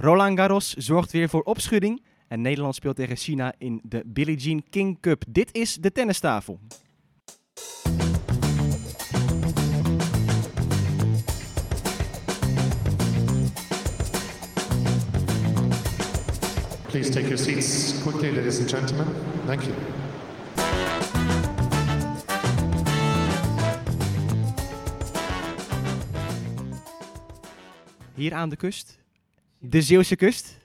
Roland Garros zorgt weer voor opschudding. En Nederland speelt tegen China in de Billie Jean King Cup. Dit is de tennistafel. Please take your seats quickly, ladies and gentlemen. Thank you. Hier aan de kust, de Zeeuwse kust,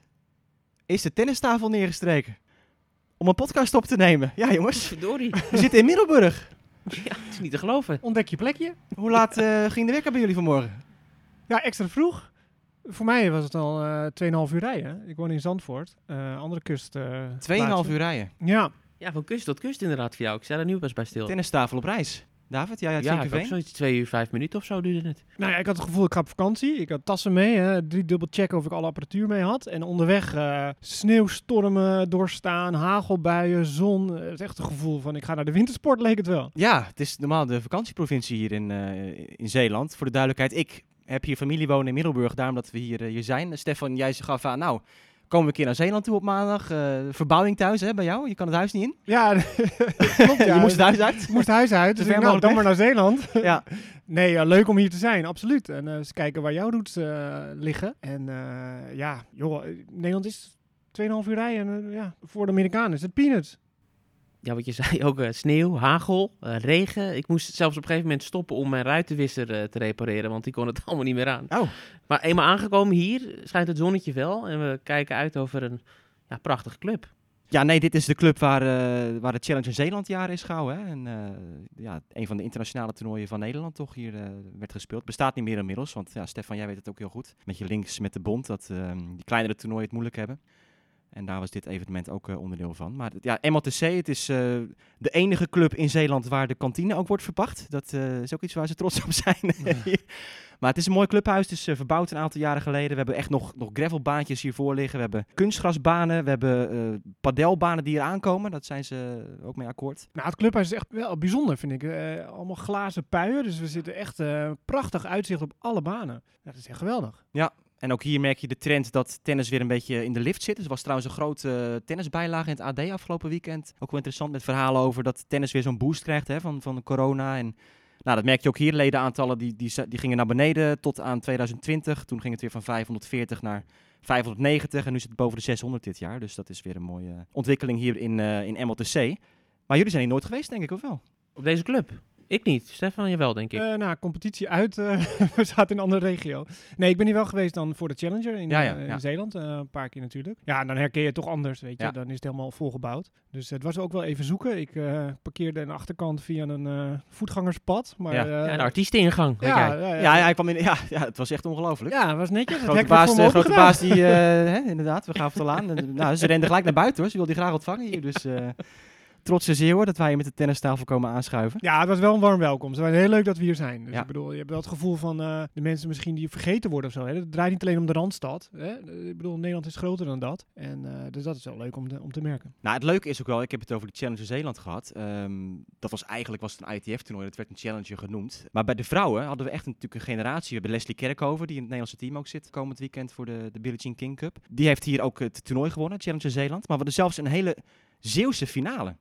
is de tennistafel neergestreken. Om een podcast op te nemen. Ja jongens, Verdorie. we zitten in Middelburg. ja, het is niet te geloven. Ontdek je plekje. Hoe laat eh, ging de wekker bij jullie vanmorgen? Ja, extra vroeg. Voor mij was het al eh 2,5 uur rijden. Ik woon in Zandvoort. eh, andere kust. eh, Tweeënhalf plaatsje. uur rijden. Ja, Ja, van kust tot kust inderdaad voor jou. Ik sta er nu pas bij stil. Tennistafel op reis. David, jij uit ja, ik ook zoiets. Twee uur, vijf minuten of zo duurde het. nou ja, ik had het gevoel ik ga op vakantie. Ik had tassen mee, hè, drie dubbel checken of ik alle apparatuur mee had. En onderweg eh, sneeuwstormen doorstaan, hagelbuien, zon. Eh, Het is echt een gevoel van ik ga naar de wintersport, leek het wel. Ja, het is normaal de vakantieprovincie hier in, eh, in Zeeland. Voor de duidelijkheid, ik heb hier familie wonen in Middelburg, daarom dat we hier, eh, hier zijn. Stefan, jij gaf aan, nou, komen we een keer naar Zeeland toe op maandag. Eh, verbouwing thuis hè, bij jou, je kan het huis niet in. Ja, klopt. Ja. je moest het huis uit. Moest huis uit, dus ik, dan maar naar Zeeland. ja. Nee, ja, leuk om hier te zijn, absoluut. En eh, eens kijken waar jouw roots eh, liggen. En ja, joh, Nederland is 2,5 uur rijden. En ja, voor de Amerikanen is het peanuts. Ja, wat je zei, ook eh, sneeuw, hagel, eh, regen. Ik moest zelfs op een gegeven moment stoppen om mijn ruitenwisser eh, te repareren, want die kon het allemaal niet meer aan. Oh, Maar eenmaal aangekomen hier schijnt het zonnetje wel en we kijken uit over een ja, prachtige club. Ja, nee, dit is de club waar, waar de Challenger Zeeland jaren is gehouden. Hè? En ja, een van de internationale toernooien van Nederland toch hier werd gespeeld. Bestaat niet meer inmiddels, want ja, Stefan, jij weet het ook heel goed. Met je links met de bond, dat ehm, die kleinere toernooien het moeilijk hebben. En daar was dit evenement ook eh, onderdeel van. Maar ja, MLTC, het is eh, de enige club in Zeeland waar de kantine ook wordt verpacht. Dat eh, is ook iets waar ze trots op zijn. hier. maar het is een mooi clubhuis. Het is eh, verbouwd een aantal jaren geleden. We hebben echt nog, nog gravelbaantjes hiervoor liggen. We hebben kunstgrasbanen. We hebben padelbanen die er aankomen. Dat zijn ze ook mee akkoord. Nou, het clubhuis is echt wel bijzonder, vind ik. Allemaal glazen puien, dus we zitten echt prachtig uitzicht op alle banen. Ja, dat is echt geweldig. En ook hier merk je de trend dat tennis weer een beetje in de lift zit. Dus er was trouwens een grote eh, tennisbijlage in het AD afgelopen weekend. Ook wel interessant met verhalen over dat tennis weer zo'n boost krijgt hè, van, van corona. En nou, dat merk je ook hier. Ledenaantallen die, die, die gingen naar beneden tot aan 2020. Toen ging het weer van 540 naar 590. En nu zit het boven de 600 dit jaar. Dus dat is weer een mooie ontwikkeling hier in, eh, in MLTC. Maar jullie zijn hier nooit geweest, denk ik, of wel? Op deze club? Ik niet. Stefan, jawel, denk ik. Eh nou, competitie uit. eh, we zaten in een andere regio. Nee, ik ben hier wel geweest dan voor de Challenger in, Ja, ja, eh, in ja. Zeeland. eh, een paar keer natuurlijk. Ja, en dan herken je het toch anders, weet je. Ja. Dan is het helemaal volgebouwd. Dus het was ook wel even zoeken. Ik eh, parkeerde aan de achterkant via een eh, voetgangerspad. Maar, Ja. eh, ja, de artiesteningang. weet ja, jij. ja, ja, Ja, ja, hij kwam in, ja, ja, het was echt ongelooflijk. Ja, het was netjes. Het Grote werd baas, grote baas die, eh, hè, inderdaad, we gaven het al aan. En, nou, ze rende gelijk naar buiten hoor, ze wilde die graag ontvangen hier. Dus eh trotse zeeuwen dat wij hier met de tennistafel komen aanschuiven. Ja, het was wel een warm welkom. Het was heel leuk dat we hier zijn. Dus Ja. ik bedoel, je hebt wel het gevoel van eh, de mensen misschien die vergeten worden of zo. Hè. Het draait niet alleen om de Randstad. Hè. Ik bedoel, Nederland is groter dan dat. En eh, dus dat is wel leuk om te, om te merken. Nou, het leuke is ook wel, ik heb het over de Challenger Zeeland gehad. Ehm, dat was eigenlijk was het een ITF-toernooi, dat werd een Challenger genoemd. Maar bij de vrouwen hadden we echt natuurlijk een generatie. We hebben Leslie Kerkhoven, die in het Nederlandse team ook zit komend weekend voor de, de Billie Jean King Cup. Die heeft hier ook het toernooi gewonnen, Challenger Zeeland. Maar we hadden zelfs een hele Zeeuwse finale.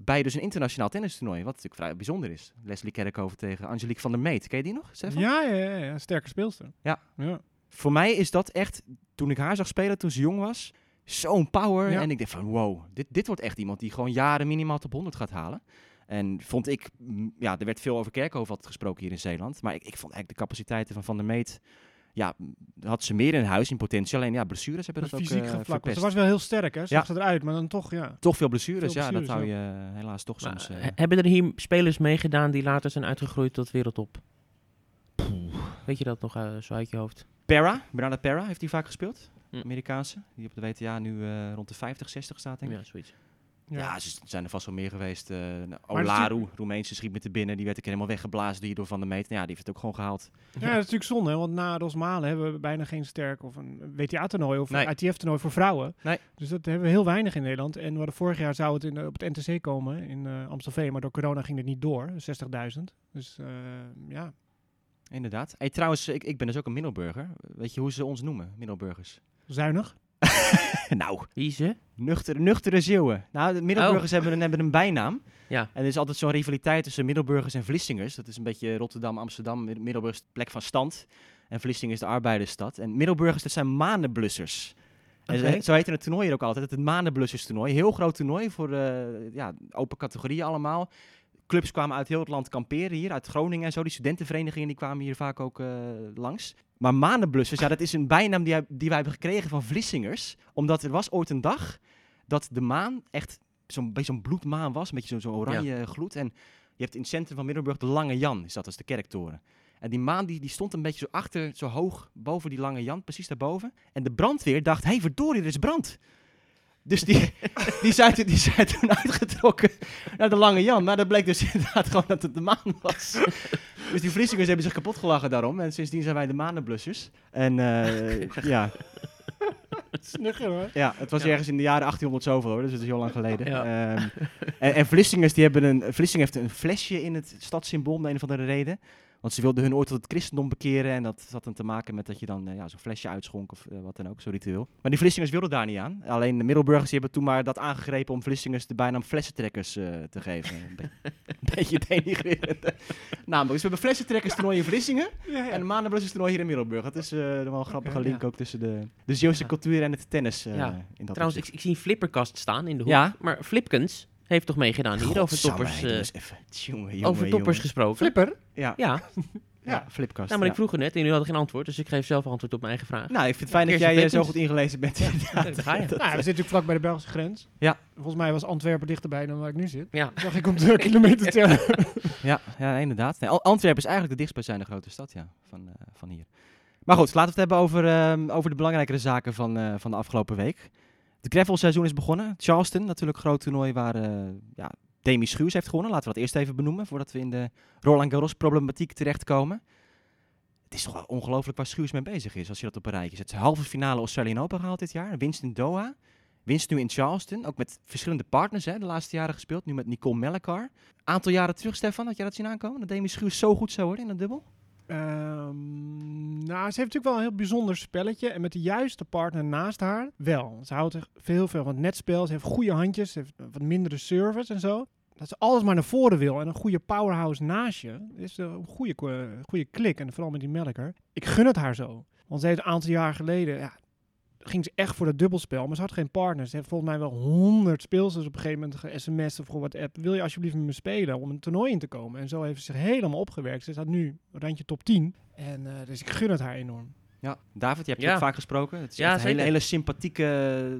Bij dus een internationaal tennistoernooi, wat natuurlijk vrij bijzonder is. Leslie Kerkhoven tegen Angelique van der Meet. Ken je die nog, Stefan? Ja, ja, ja, ja, sterke speelster. Ja. ja. Voor mij is dat echt, toen ik haar zag spelen toen ze jong was, zo'n power. Ja. En ik dacht van, wow, dit, dit wordt echt iemand die gewoon jaren minimaal top 100 gaat halen. En vond ik, mm, ja, er werd veel over Kerkhoven altijd gesproken hier in Zeeland. Maar ik, ik vond eigenlijk de capaciteiten van Van der Meet, ja, had ze meer in huis in potentie. Alleen ja, blessures hebben dat, Dat ook fysiek eh. Ze was wel heel sterk, hè? Ze Ja. zag eruit, maar dan toch, ja. Toch veel blessures, Veel ja, dat hou ja. je eh, helaas toch Maar, soms. eh. he- hebben er hier spelers meegedaan die later zijn uitgegroeid tot wereldtop? Weet je dat nog eh, zo uit je hoofd? Pera, Bernarda Pera heeft hij vaak gespeeld. Hm. Amerikaanse, die op de WTA nu eh, rond de 50, 60 staat, denk ik. Ja, zoiets. Ja, ze zijn er vast wel meer geweest. is Olaru, Roemeense schiet met de binnen. Die werd ik helemaal weggeblazen hier door Van der Meet. Nou, ja, die heeft het ook gewoon gehaald. Ja, dat is natuurlijk zonde, hè, want na Rosmalen hebben we bijna geen sterk of een WTA-toernooi of Nee. een ITF-toernooi voor vrouwen. Nee. Dus dat hebben we heel weinig in Nederland. En we hadden vorig jaar zou het in, op het NTC komen in eh, Amstelveen, maar door corona ging het niet door, 60.000. Dus eh, ja, Inderdaad. Hey, trouwens, ik, ik ben dus ook een Middelburger. Weet je hoe ze ons noemen, Middelburgers? Zuinig. nou, Wie ze? nuchtere, nuchtere Zeeuwen. Nou, de Middelburgers hebben, een, hebben een bijnaam. Ja. En er is altijd zo'n rivaliteit tussen Middelburgers en Vlissingers. Dat is een beetje Rotterdam, Amsterdam. Mid- Middelburg is de plek van stand. En Vlissingen is de arbeidersstad. En Middelburgers, dat zijn manenblussers. En zo- zo heet het toernooi hier ook altijd. Het manenblussers toernooi. Heel groot toernooi voor eh, ja, open categorieën allemaal. Clubs kwamen uit heel het land kamperen hier. Uit Groningen en zo. Die studentenverenigingen die kwamen hier vaak ook eh, langs. Maar manenblussers, ja, dat is een bijnaam die, die wij hebben gekregen van Vlissingers. Omdat er was ooit een dag dat de maan echt zo'n beetje zo'n bloedmaan was. Een beetje zo'n zo oranje gloed. En je hebt in het centrum van Middelburg de Lange Jan, is dat als de kerktoren. En die maan die, die stond een beetje zo achter, zo hoog boven die Lange Jan, precies daarboven. En de brandweer dacht, hé hey, verdorie, er is brand. Dus die, die, zijn, toen- die zijn toen uitgetrokken naar de Lange Jan. Maar dat bleek dus inderdaad gewoon dat het de maan was. Dus die Vlissingers hebben zich kapot gelachen daarom. En sindsdien zijn wij de manenblussers. En eh, ja, Snugger hoor. ja, het was Ja. ergens in de jaren 1800 zoveel hoor, dus het is heel lang geleden. Ja. Ehm, en, en Vlissingers, die hebben een, Vlissingen heeft een flesje in het stadssymbool om de een of andere reden. Want ze wilden hun ooit tot het christendom bekeren en dat had dan te maken met dat je dan eh, ja, zo'n flesje uitschonk of eh, wat dan ook, zo'n ritueel. Maar die Vlissingers wilden daar niet aan. Alleen de Middelburgers hebben toen maar dat aangegrepen om Vlissingers de bijnaam flessentrekkers eh, te geven. Een, be- een beetje denigrerend. naam. Dus we hebben flessentrekkers toernooi in Vlissingen Ja, ja. en de Manenblussers toernooi hier in Middelburg. Dat is wel een grappige link ook tussen de, de Zeeuwse cultuur en het tennis in dat Trouwens, ik, zie een flipperkast staan in de hoek. Ja. Maar Flipkens heeft toch meegedaan hier over toppers, eh, even. Over toppers gesproken? Flipper. Ja, Ja, ja, flipkast. nou, maar ja. ik vroeg het net en jullie hadden geen antwoord, dus ik geef zelf antwoord op mijn eigen vraag. Nou, ik vind het fijn dat jij eh, zo goed ingelezen bent. inderdaad. daar ga je. Dat- Nou, we zitten natuurlijk vlak bij de Belgische grens. Ja. Volgens mij was Antwerpen dichterbij dan waar ik nu zit. Ja, Zag ik op de kilometer tellen. ja, ja, inderdaad. Nee, Antwerpen is eigenlijk de dichtstbijzijnde grote stad ja, van, eh, van hier. Maar goed, laten we het hebben over, ehm, over de belangrijkere zaken van, eh, van de afgelopen week. Het gravelseizoen is begonnen. Charleston, natuurlijk groot toernooi waar eh ja, Demi Schuurs heeft gewonnen. Laten we dat eerst even benoemen, voordat we in de Roland Garros problematiek terechtkomen. Het is toch wel ongelooflijk waar Schuurs mee bezig is, als je dat op een rijtje zet. Halve finale Australian Open gehaald dit jaar, winst in Doha. Winst nu in Charleston, ook met verschillende partners hè, de laatste jaren gespeeld. Nu met Nicole Mellecar. Aantal jaren terug, Stefan, had jij dat zien aankomen? Dat Demi Schuurs zo goed zou worden in een dubbel? Ehm, nou, ze heeft natuurlijk wel een heel bijzonder spelletje. En met de juiste partner naast haar wel. Ze houdt echt veel, veel van het netspel. Ze heeft goede handjes. Ze heeft wat mindere service en zo. Dat ze alles maar naar voren wil. En een goede powerhouse naast je. Is een goede, ko- goede klik. En vooral met die Melker. Ik gun het haar zo. Want ze heeft een aantal jaar geleden... Ja, ging ze echt voor dat dubbelspel. Maar ze had geen partner. Ze heeft volgens mij wel honderd speelsters op een gegeven moment ge-sms of gewoon wat app. Wil je alsjeblieft met me spelen om een toernooi in te komen? En zo heeft ze zich helemaal opgewerkt. Ze staat nu randje top 10. En eh, dus ik gun het haar enorm. Ja. David, je hebt je Ja. ook vaak gesproken. Het is Ja, echt een hele, hele sympathieke,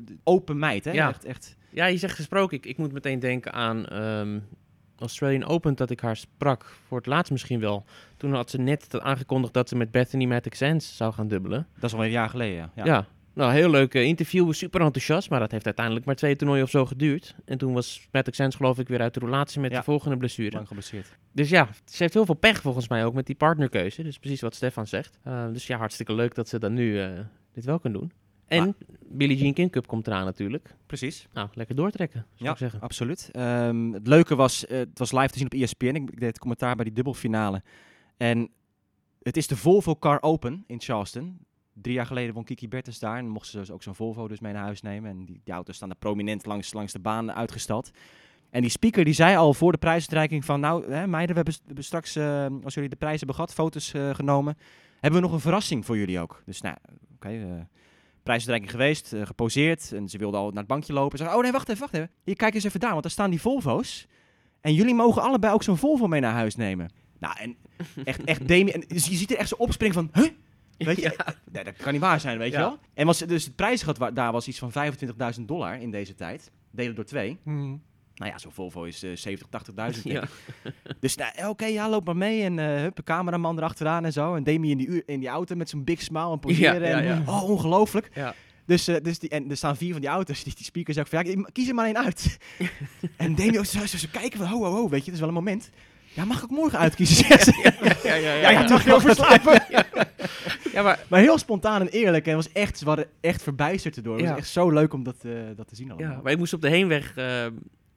eh, open meid. Hè? Ja. Echt, echt. ja je zegt gesproken. Ik, ik moet meteen denken aan ehm, Australian Open, dat ik haar sprak. Voor het laatst misschien wel. Toen had ze net aangekondigd dat ze met Bethany Matic Sands zou gaan dubbelen. Dat is al een jaar geleden, ja. Ja. Nou, heel leuk eh, interview, super enthousiast, maar dat heeft uiteindelijk maar twee toernooien of zo geduurd. En toen was Matic Sands geloof ik weer uit de relatie met Ja. de volgende blessure. Lang geblesseerd. Dus ja, ze heeft heel veel pech volgens mij ook met die partnerkeuze. Dus precies wat Stefan zegt. Eh, dus ja, hartstikke leuk dat ze dan nu eh, dit wel kan doen. En Billie Jean King Cup komt eraan natuurlijk. Precies. Nou, lekker doortrekken, zou Ja, ik zeggen. absoluut. Ehm, het leuke was, het was live te zien op ESPN. Ik, ik deed het commentaar bij die dubbelfinale. En het is de Volvo Car Open in Charleston. Drie jaar geleden won Kiki Bertens daar. En mochten ze dus ook zo'n Volvo dus mee naar huis nemen. En die, die auto's staan er prominent langs, langs de baan uitgestald. En die speaker die zei al voor de prijsuitreiking van... Nou, hè, meiden, we hebben, straks, eh, als jullie de prijs hebben gehad, foto's eh, genomen... hebben we nog een verrassing voor jullie ook. Dus nou, oké, eh, prijsuitreiking geweest, geposeerd. En ze wilde al naar het bankje lopen. Ze zei, oh nee, wacht even, wacht even. Hier, kijk eens even daar, want daar staan die Volvo's. En jullie mogen allebei ook zo'n Volvo mee naar huis nemen. Nou, en echt, echt Demi... En je ziet er echt zo opspringen van, huh? Weet je, Ja. nee, dat kan niet waar zijn, weet je wel. En was, dus het prijsgat wa- daar was iets van 25.000 dollar in deze tijd. Delen door twee. Nou ja, zo'n Volvo is eh 70, 80.000. denk Ja. ik. Dus nou, oké, ja, loop maar mee. En eh hup, een cameraman erachteraan en zo. En Demi in die, uur- in die auto met zo'n big smile en poseren. Ja, en. Oh, ongelooflijk. Ja. Dus, eh, dus die, en er staan vier van die auto's. Die, die speakers ook van, ja, kies er maar één uit. en Demi ook zo, zo, zo kijken van, ho, ho, ho, weet je, het is wel een moment. Ja, mag ik morgen uitkiezen? ze. ja, ja, ja, ja, mag je. Ja, maar Maar heel spontaan en eerlijk. En was echt, ze waren echt verbijsterd erdoor. Het Ja. was echt zo leuk om dat, eh, dat te zien allemaal. Ja, maar ik moest op de heenweg, eh,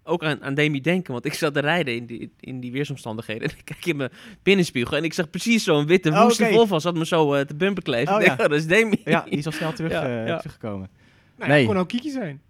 ook aan, aan Demi denken. Want ik zat te rijden in die, in die weersomstandigheden. En ik kijk in mijn binnenspiegel en ik zag precies zo'n witte Oh, woeste oké. Volvo. Zat me zo eh, te bumper kleven. Oh, ja. oh, dat is Demi. Ja, die is al snel terug, Ja, eh, ja. teruggekomen. Nou, Nee. ja, kon ook Kiki zijn.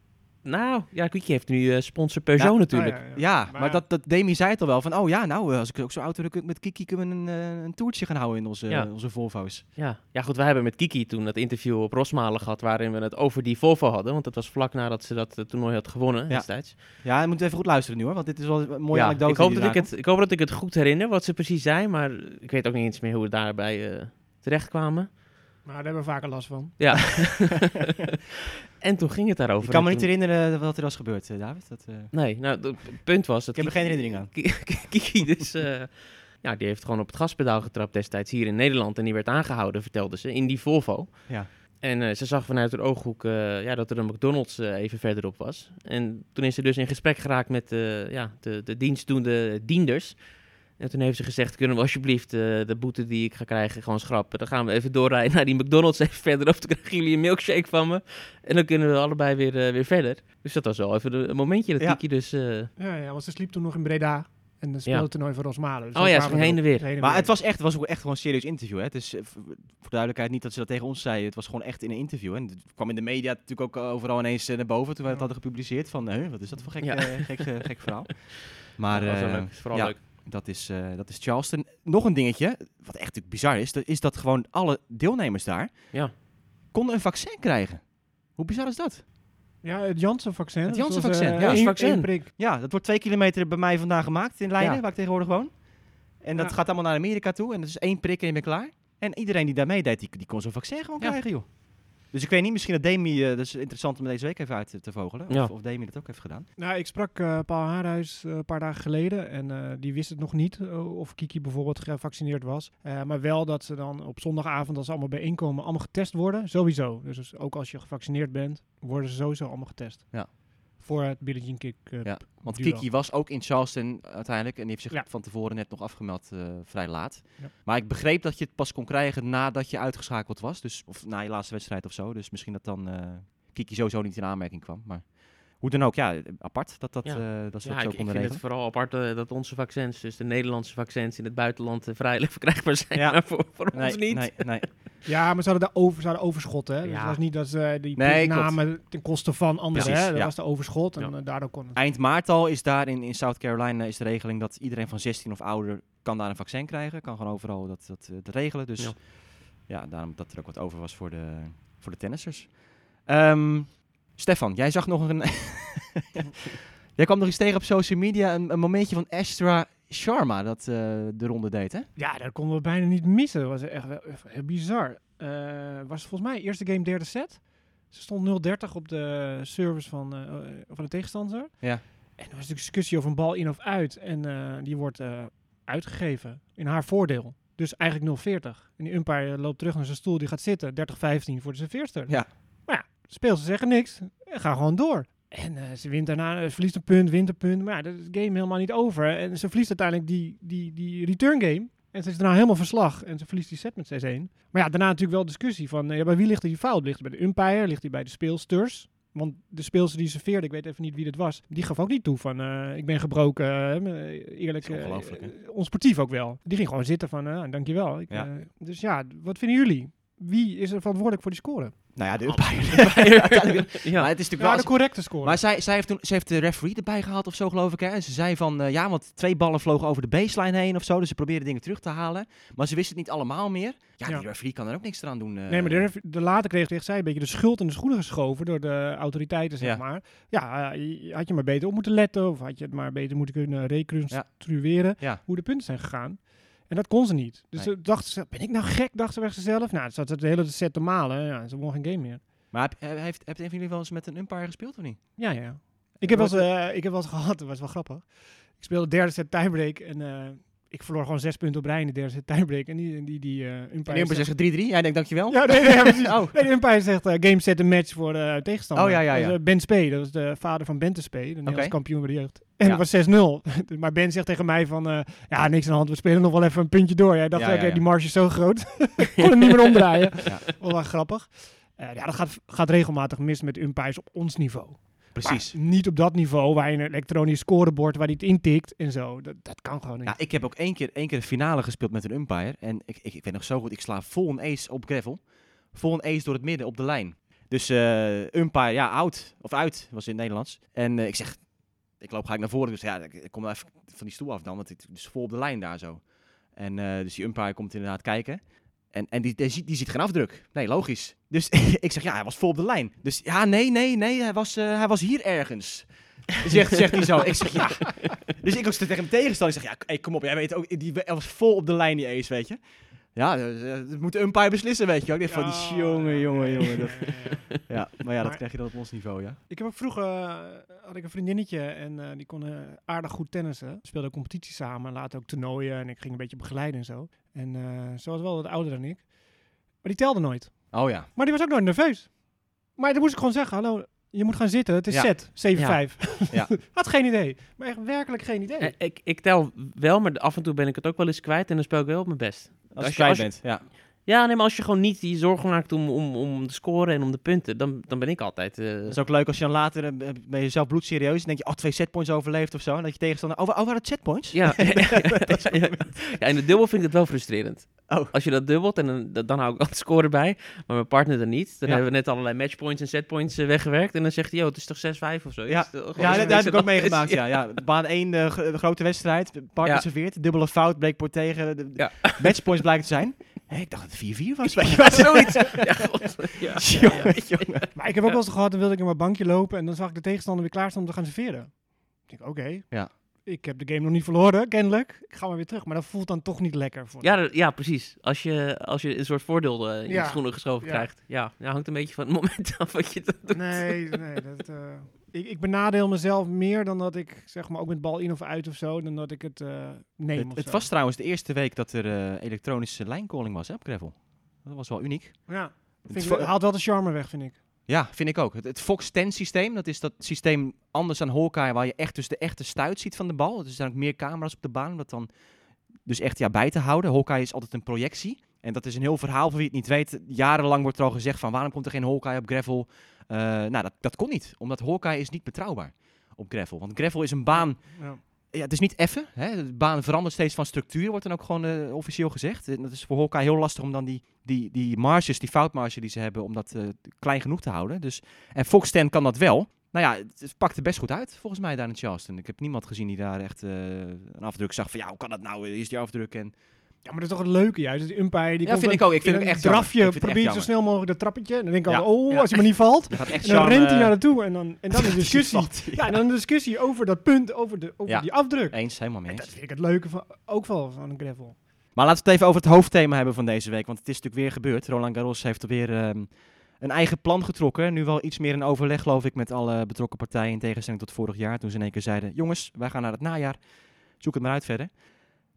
Nou, ja, Quickje heeft nu eh, sponsor Peugeot Ja, natuurlijk. Ah, ja, ja. Ja, maar, Maar- dat, dat Demi zei het al wel van, oh ja, nou, eh, als ik ook zo auto heb, met Kiki kunnen we een, eh, een toertje gaan houden in onze, Ja. onze Volvo's. Ja. ja, goed, wij hebben met Kiki toen dat interview op Rosmalen gehad waarin we het over die Volvo hadden. Want dat was vlak nadat ze dat toernooi had gewonnen Ja. destijds. Ja, je moet even goed luisteren nu hoor, want dit is wel een mooie ja, anekdote. ik, hoop dat ik, het, ik hoop dat ik het goed herinner, wat ze precies zei. Maar ik weet ook niet eens meer hoe we daarbij eh terecht kwamen. Maar daar hebben we vaker last van. Ja. en toen ging het daarover. Ik kan me niet herinneren wat er was gebeurd, eh, David. Dat, eh, Nee, nou, het punt was dat ik heb er geen herinnering aan. Ki- Kiki dus... eh, ja, die heeft gewoon op het gaspedaal getrapt destijds hier in Nederland. En die werd aangehouden, vertelde ze, in die Volvo. Ja. En eh, ze zag vanuit haar ooghoek eh, ja, dat er een McDonald's eh, even verderop was. En toen is ze dus in gesprek geraakt met eh, ja, de, de dienstdoende dienders. En toen heeft ze gezegd, kunnen we alsjeblieft eh, de boete die ik ga krijgen gewoon schrappen. Dan gaan we even doorrijden naar die McDonald's even verderop. Dan krijgen jullie een milkshake van me. En dan kunnen we allebei weer, eh, weer verder. Dus dat was wel even de- een momentje dat Ja. Kiki dus... eh, Ja, ja, want ze sliep toen nog in Breda. En dan speelde Ja. het toernooi van Rosmalen. Dus Oh ja, ze ging heen en weer. Maar het was echt, het was ook echt gewoon een serieus interview. Hè? Het is, voor de duidelijkheid niet dat ze dat tegen ons zei. Het was gewoon echt in een interview. En het kwam in de media natuurlijk ook overal ineens naar boven toen wij het hadden gepubliceerd. Van, hè, wat is dat voor gek, Ja. gek, gek verhaal. Maar dat was wel eh, leuk. Is vooral ja. leuk. Dat, is, eh, dat is Charleston. Nog een dingetje, wat echt natuurlijk bizar is, dat is dat gewoon alle deelnemers daar Ja. konden een vaccin krijgen. Hoe bizar is dat? Ja, het Janssen-vaccin. Het Janssen-vaccin, eh, ja, één- vaccin. prik. Ja, dat wordt twee kilometer bij mij vandaag gemaakt in Leiden, Ja. waar ik tegenwoordig woon. En dat Ja. gaat allemaal naar Amerika toe. En dat is één prik en je bent klaar. En iedereen die daar meedeed, die, die kon zo'n vaccin gewoon Ja. krijgen, joh. Dus ik weet niet, misschien dat Demi, eh, dat is interessant om deze week even uit te, te vogelen. Ja. Of, of Demi dat ook heeft gedaan. Nou, ik sprak eh, Paul Haarhuis eh, een paar dagen geleden en eh, die wist het nog niet of Kiki bijvoorbeeld gevaccineerd was. Eh, maar wel dat ze dan op zondagavond, als ze allemaal bijeenkomen, allemaal getest worden. Sowieso. Dus, dus ook als je gevaccineerd bent, worden ze sowieso allemaal getest. Ja. Voor het Billie Jean Kick. eh, Ja. Want duo. Kiki was ook in Charleston uiteindelijk. En die heeft zich Ja. van tevoren net nog afgemeld, eh, vrij laat. Ja. Maar ik begreep dat je het pas kon krijgen nadat je uitgeschakeld was. Dus, of na je laatste wedstrijd of zo. Dus misschien dat dan eh, Kiki sowieso niet in aanmerking kwam. Maar hoe dan ook, ja, apart dat, dat, Ja. eh, dat ze Ja, dat zo ik, vind het vooral apart eh, dat onze vaccins, dus de Nederlandse vaccins in het buitenland, eh, vrijelijk verkrijgbaar zijn. Ja. Maar voor, voor Nee, ons niet. nee, nee. Ja, maar ze hadden, daar over, ze hadden overschot, hè. Dus Ja. het was niet dat ze die Nee, namen ten koste van anderen, Precies, hè. Dat ja. was de overschot en Ja. daardoor kon het. Eind maart al is daar in, in South Carolina is de regeling dat iedereen van 16 of ouder kan daar een vaccin krijgen. Kan gewoon overal dat, dat, eh, dat regelen. Dus ja. Ja. daarom dat er ook wat over was voor de, voor de tennissers. Ehm, Stefan, jij zag nog een... jij kwam nog eens tegen op social media een, een momentje van Astra Sharma dat eh, de ronde deed, hè? Ja, dat konden we bijna niet missen. Dat was echt wel heel bizar. Eh was volgens mij eerste game derde set. Ze stond 0-30 op de service van, eh, van de tegenstander. Ja. En er was een discussie over een bal in of uit. En die wordt uitgegeven in haar voordeel. Dus eigenlijk 0-40. En die umpire loopt terug naar zijn stoel. Die gaat zitten. 30-15 voor de serveerster. Ja. Speel ze zeggen niks. En ga gewoon door. En eh, ze wint daarna, ze verliest een punt, wint een punt. Maar ja, dat is het game helemaal niet over. En ze verliest uiteindelijk die, die, die return game. En ze is daarna helemaal verslag. En ze verliest die set met 6-1. Maar ja, daarna natuurlijk wel discussie van... eh, ja, bij wie ligt die fout? Ligt die bij de umpire? Ligt die bij de speelsters? Want de speelster die serveerde, ik weet even niet wie dit was... die gaf ook niet toe van... eh, ik ben gebroken, eh, eerlijk... Dat eh, eh, onsportief ook wel. Die ging gewoon zitten van... eh, dankjewel. Ik, Ja. eh, dus ja, wat vinden jullie? Wie is er verantwoordelijk voor die score? Nou ja, de Umpire. umpire. ja. Maar het is natuurlijk Ja, wel... de correcte score. Maar zij, zij, heeft toen, ze heeft de referee erbij gehaald of zo, geloof ik. Hè? En ze zei van, eh, ja, want twee ballen vlogen over de baseline heen of zo. Dus ze probeerden dingen terug te halen. Maar ze wist het niet allemaal meer. Ja, Ja. die referee kan er ook niks eraan doen. eh. Nee, maar de, de later kreeg, kreeg zij een beetje de schuld in de schoenen geschoven door de autoriteiten, zeg Ja. maar. Ja, eh, je- had je maar beter op moeten letten of had je het maar beter moeten kunnen reconstrueren Ja. hoe de punten zijn gegaan. En dat kon ze niet. Dus Nee. ze dacht ze, ben ik nou gek, dacht ze bij zichzelf. Nou, ze zat het de hele set te malen. Ja, ze won geen game meer. Maar heb, he- heeft, heeft een van jullie wel eens met een umpire gespeeld of niet? Ja, ja. Ik heb, wel eens, eh, ik heb wel eens gehad, dat was wel grappig. Ik speelde de derde set tiebreak en eh, ik verloor gewoon zes punten op rij in de derde tiebreak. En die, die, die eh En umpire zegt- zegt 3-3. Jij denkt dankjewel. Ja, nee, nee, ja, precies. Oh. Nee, de umpire zegt eh, game set een match voor de tegenstander. Oh, ja, ja, Dat is, ja. eh, ben Spee, dat was de vader van Bente Spee, de Nederlandse kampioen bij de jeugd. En Ja. het was 6-0. maar Ben zegt tegen mij van, eh, ja, niks aan de hand, we spelen nog wel even een puntje door. Jij dacht, Ja, die marge is zo groot. ik kon hem niet meer omdraaien. Ja. Wel grappig. Eh, ja, dat gaat, gaat regelmatig mis met umpires op ons niveau. Precies. Maar niet op dat niveau waar je een elektronisch scorebord waar hij het intikt en zo. Dat, dat kan gewoon niet. Ja, ik heb ook één keer, één keer de finale gespeeld met een umpire. En ik, ik, ik weet nog zo goed, ik sla vol een ace op gravel. Vol een ace door het midden op de lijn. Dus eh umpire, ja, out. Of uit, was in het Nederlands. En eh, ik zeg, ik loop gelijk naar voren. Dus ja, ik, ik kom even van die stoel af dan, want het is vol op de lijn daar zo. En eh, dus die umpire komt inderdaad kijken. En, en die, die, ziet, die ziet geen afdruk. Nee, logisch. Dus ik zeg, ja, hij was vol op de lijn. Dus ja, nee, nee, nee, hij was, eh, hij was hier ergens. Zegt, zegt hij zo. Ik zeg, ja. Dus ik ook tegen hem tegenstander. Ik zeg, ja, hey, kom op. Jij weet ook, die hij was vol op de lijn, die ace, weet je. Ja, eh, dat moet de umpire beslissen, weet je. ook. Ik dacht van, die jongen, jongen, jongen. Dat, Ja, maar ja, dat Maar- krijg je dan op ons niveau, ja. Ik heb ook vroeger eh, had ik een vriendinnetje en die kon aardig goed tennissen. Speelde competitie samen, later ook toernooien en ik ging een beetje begeleiden en zo. En eh, ze was wel wat ouder dan ik. Maar die telde nooit. Oh ja. Maar die was ook nooit nerveus. Maar dan moest ik gewoon zeggen, hallo, je moet gaan zitten. Het is Ja. set, 7-5. Ja. Had geen idee. Maar echt werkelijk geen idee. Eh, ik, ik tel wel, maar af en toe ben ik het ook wel eens kwijt en dan speel ik wel op mijn best. Als, Als je je- kwijt als je- bent, ja. Ja, nee, maar als je gewoon niet die zorgen maakt om, om, om de score en om de punten, dan, dan ben ik altijd... eh, Dat is ook leuk als je dan later eh, ben je zelf bloedserieus. Dan denk je, oh, twee setpoints overleefd of zo. En dat je tegenstander, oh, oh waren het setpoints? Ja. ja, ja, in de dubbel vind ik het wel frustrerend. Oh. Als je dat dubbelt, en dan, dan- hou ik altijd score bij, maar mijn partner dan niet. Dan Ja. hebben we net allerlei matchpoints en setpoints eh, weggewerkt. En dan zegt hij, joh, het is toch 6-5 of zo? Ja. Het, zo- dat, heb ik ook het- meegemaakt, ja. ja. Baan 1, de, gro- de grote wedstrijd. Partner serveert. Dubbele fout, bleek voor tegen. De. Matchpoints blijkt te zijn. Ik dacht dat het 4-4 was. Weet je wel, Zoiets. Ja, god. Ja. Jongen, jongen. Maar ik heb ook wel eens gehad, dan wilde ik in mijn bankje lopen en dan zag ik de tegenstander weer klaarstaan om te gaan serveren. Ik denk, oké, Ja. ik heb de game nog niet verloren, kennelijk. Ik ga maar weer terug. Maar dat voelt dan toch niet lekker. Voor Ja, dat- ja, precies. Als je, als je een soort voordeel eh, in Ja. je schoenen geschoven Ja. krijgt. Ja, ja, hangt een beetje van het moment af wat je doet. Nee, nee. Dat, eh, ik, ik benadeel mezelf meer dan dat ik, zeg maar, ook met bal in of uit of zo, dan dat ik het eh neem Het, was trouwens de eerste week dat er eh, elektronische lijncalling was hè, op gravel. Dat was wel uniek. Ja, Het ik, haalt wel de charme weg, vind ik. Ja, vind ik ook. Het, het Fox 10 systeem, dat is dat systeem anders dan Hawkeye, waar je echt dus de echte stuit ziet van de bal. Dus er zijn ook meer camera's op de baan, om dat dan dus echt ja, bij te houden. Hawkeye is altijd een projectie. En dat is een heel verhaal voor wie het niet weet. Jarenlang wordt er al gezegd van waarom komt er geen Hawkeye op gravel? Eh, nou, dat, dat kon niet, omdat Hawkeye is niet betrouwbaar op gravel. Want gravel is een baan Ja. ja, het is niet effen. Hè? De baan verandert steeds van structuur, wordt dan ook gewoon eh, officieel gezegd. En dat is voor Hawkeye heel lastig om dan die, die, die marges, die foutmarge die ze hebben, om dat eh, klein genoeg te houden. Dus, en Fox 10 kan dat wel. Nou ja, het, het pakt er best goed uit, volgens mij, daar in Charleston. Ik heb niemand gezien die daar echt een afdruk zag van, ja, hoe kan dat nou? Hier is die afdruk en... Ja, maar dat is toch het leuke juist. Die umpire, die Ja, komt vind ik ook. Ik vind in het echt drafje, probeert zo snel mogelijk dat trappetje. En dan denk ik Ja. al, oh, Ja. als hij maar niet valt. En dan charme, rent hij eh, naar naartoe en dan, en dan een discussie. valt. Ja, en dan een discussie over dat punt, over, de, over die afdruk. Eens, helemaal mee En eens. dat vind ik het leuke van, ook wel van een gravel. Maar laten we het even over het hoofdthema hebben van deze week. Want het is natuurlijk weer gebeurd. Roland Garros heeft er weer ehm, een eigen plan getrokken. Nu wel iets meer in overleg, geloof ik, met alle betrokken partijen. In tegenstelling tot vorig jaar. Toen ze in één keer zeiden: Jongens, wij gaan naar het najaar. Zoek het maar uit verder.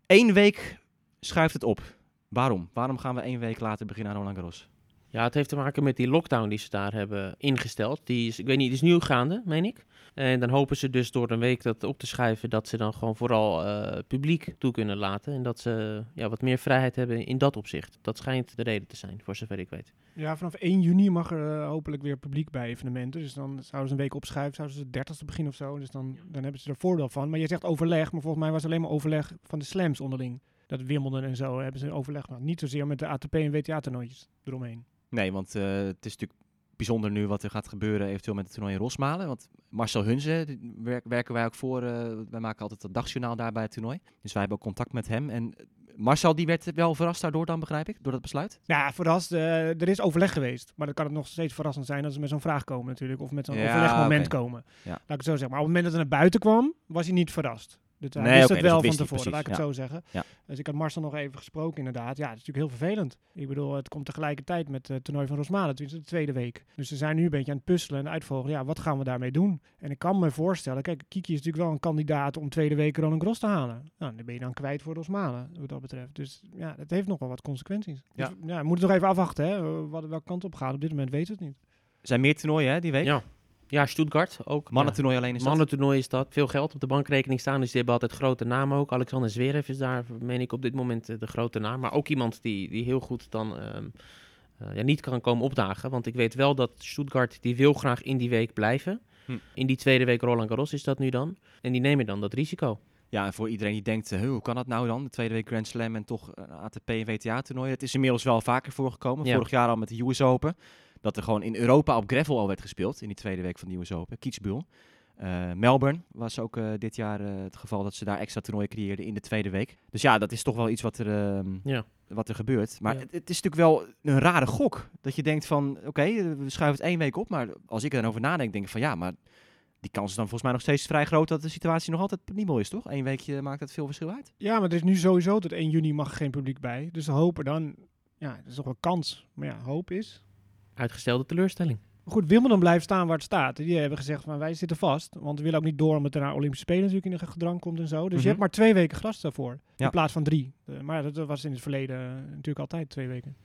Eén week schuift het op. Waarom? Waarom gaan we één week later beginnen aan Roland Garros? Ja, het heeft te maken met die lockdown die ze daar hebben ingesteld. Die is, ik weet niet, die is nu gaande, meen ik. En dan hopen ze dus door een week dat op te schuiven, dat ze dan gewoon vooral eh, publiek toe kunnen laten. En dat ze ja, wat meer vrijheid hebben in dat opzicht. Dat schijnt de reden te zijn, voor zover ik weet. Ja, vanaf 1 juni mag er eh, hopelijk weer publiek bij evenementen. Dus dan zouden ze een week opschuiven, zouden ze de 30ste beginnen of zo. Dus dan, dan hebben ze er voordeel van. Maar je zegt overleg, maar volgens mij was het alleen maar overleg van de slams onderling. Dat Wimbledon en zo hebben ze overleg gehad. Niet zozeer met de ATP en WTA-toernooitjes eromheen. Nee, want eh, het is natuurlijk bijzonder nu wat er gaat gebeuren eventueel met het toernooi in Rosmalen. Want Marcel Hunze werk- werken wij ook voor. eh, wij maken altijd het dagjournaal daar bij het toernooi. Dus wij hebben ook contact met hem. En Marcel die werd wel verrast daardoor dan, begrijp ik, door dat besluit. Ja, verrast. eh, er is overleg geweest. Maar dan kan het nog steeds verrassend zijn dat ze met zo'n vraag komen natuurlijk. Of met zo'n Ja, overlegmoment komen. Ja. Laat ik het zo zeggen. Maar op het moment dat hij naar buiten kwam, was hij niet verrast. Dus hij Nee, wist het wel van tevoren, laat ik het zo zeggen. Ja. Dus ik had Marcel nog even gesproken inderdaad. Ja, het is natuurlijk heel vervelend. Ik bedoel, het komt tegelijkertijd met het toernooi van Rosmalen. Het is de tweede week. Dus ze zijn nu een beetje aan het puzzelen en uitvogelen. Ja, wat gaan we daarmee doen? En ik kan me voorstellen, kijk, Kiki is natuurlijk wel een kandidaat om tweede week Roland Gros te halen. Nou, dan ben je dan kwijt voor Rosmalen, wat dat betreft. Dus ja, het heeft nog wel wat consequenties. Ja. Dus, ja we moeten nog even afwachten, hè. Wat, welke kant op gaat. Op dit moment weten we het niet. Er zijn meer toernooien hè, die week. Ja, ja Stuttgart ook. Ja. Mannentoernooi alleen is dat. Mannentoernooi is dat. Veel geld op de bankrekening staan. Dus die hebben altijd grote namen ook. Alexander Zverev is daar, meen ik, op dit moment eh, de grote naam. Maar ook iemand die, die heel goed dan ehm, eh, ja, niet kan komen opdagen. Want ik weet wel dat Stuttgart, die wil graag in die week blijven. Hm. In die tweede week Roland Garros is dat nu dan. En die nemen dan dat risico. Ja, en voor iedereen die denkt, eh, hoe kan dat nou dan? De tweede week Grand Slam en toch ATP en WTA-toernooi. Het is inmiddels wel vaker voorgekomen. Ja. Vorig jaar al met de US Open. Dat er gewoon in Europa op gravel al werd gespeeld in die tweede week van de US Open. Kitzbühel. Eh, Melbourne was ook eh, dit jaar eh, het geval dat ze daar extra toernooien creëerden in de tweede week. Dus ja, dat is toch wel iets wat er, ehm, Ja. wat er gebeurt. Maar Ja. het, het is natuurlijk wel een rare gok. Dat je denkt van, oké, we schuiven het één week op. Maar als ik er dan over nadenk, denk ik van ja, maar die kans is dan volgens mij nog steeds vrij groot dat de situatie nog altijd penibel is, toch? Eén weekje maakt het veel verschil uit. Ja, maar er is nu sowieso tot 1 juni mag geen publiek bij. Dus hopen dan, ja, dat is toch wel kans. Maar ja, hoop is. Uitgestelde teleurstelling. Goed, Wimbledon blijft staan waar het staat. Die hebben gezegd van wij zitten vast. Want we willen ook niet door omdat er naar Olympische Spelen natuurlijk in de gedrang komt en zo. Dus Mhm. je hebt maar twee weken gras daarvoor. Ja. In plaats van drie. Maar dat was in het verleden eh, natuurlijk altijd twee weken.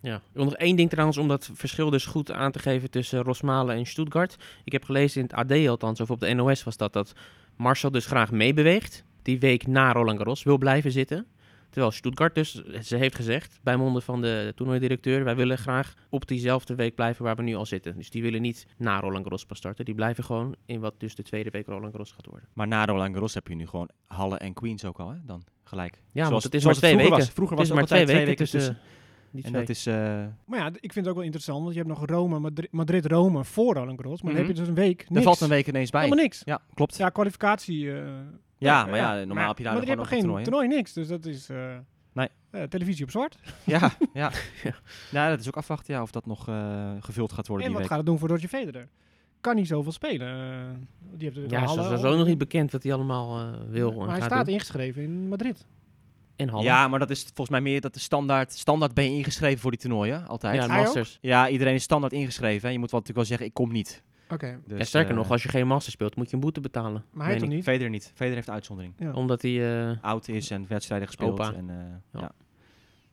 Ja. Ik wil nog één ding trouwens, om dat verschil dus goed aan te geven tussen Rosmalen en Stuttgart. Ik heb gelezen in het AD althans, of op de NOS was dat, dat Marcel dus graag meebeweegt. Die week na Roland Garros wil blijven zitten. Terwijl Stuttgart dus, ze heeft gezegd, bij monden van de toernooidirecteur, wij willen graag op diezelfde week blijven waar we nu al zitten. Dus die willen niet na Roland Garros pas starten. Die blijven gewoon in wat dus de tweede week Roland Garros gaat worden. Maar na Roland Garros heb je nu gewoon Halle en Queens ook al, hè? Dan gelijk. Ja, want het is zoals maar twee vroeger weken. Was. Vroeger Het was het maar twee altijd weken tussen die En twee. dat is... eh, Maar ja, ik vind het ook wel interessant. Want je hebt nog Rome, Madri- Madrid-Rome voor Roland Garros. Maar dan Mhm. heb je dus een week er niks. valt een week ineens bij. Helemaal niks. Ja, klopt. Ja, Ja, kwalificatie. Eh, maar ja, normaal maar- heb je daar maar gewoon nog geen een toernooi. toernooi. niks. Dus dat is eh, Nee. eh, televisie op zwart. Ja, ja. Ja. ja, dat is ook afwachten ja, of dat nog eh, gevuld gaat worden En die wat week. gaat het doen voor Roger Federer? Kan niet zoveel spelen. die heeft Ja, Halle is zo nog niet bekend wat hij allemaal wil. en Maar hij gaat staat doen. ingeschreven in Madrid. En Halle. Ja, maar dat is volgens mij meer dat de standaard... Standaard ben je ingeschreven voor die toernooien, altijd. ja, Ja, de ook? Masters. iedereen is standaard ingeschreven. hè. Je moet wel natuurlijk wel zeggen, ik kom niet. Oké. Dus, ja, sterker eh, nog, als je geen Masters speelt, moet je een boete betalen. Maar hij toch niet? Federer niet. Federer heeft uitzondering. Ja. Omdat hij... eh, Oud is en wedstrijden gespeeld. Opa. En, eh, Ja. ja.